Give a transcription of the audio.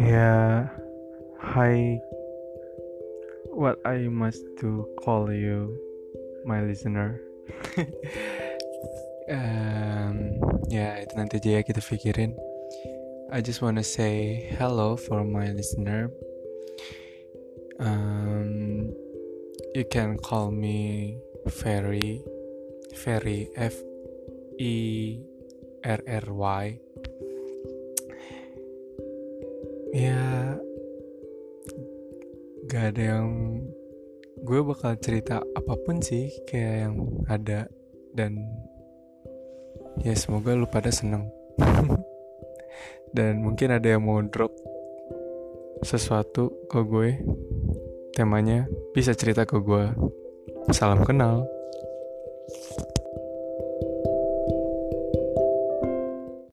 Yeah, hi. What I must to call you, my listener. um, ya itu nanti aja ya kita pikirin. I just wanna say hello for my listener. Um, you can call me Ferry, Ferry F E R R Y. Ya, gak ada yang gue bakal cerita apa pun sih kayak yang ada dan ya semoga lu pada seneng. Dan mungkin ada yang mau drop sesuatu ke gue temanya bisa cerita ke gue. Salam kenal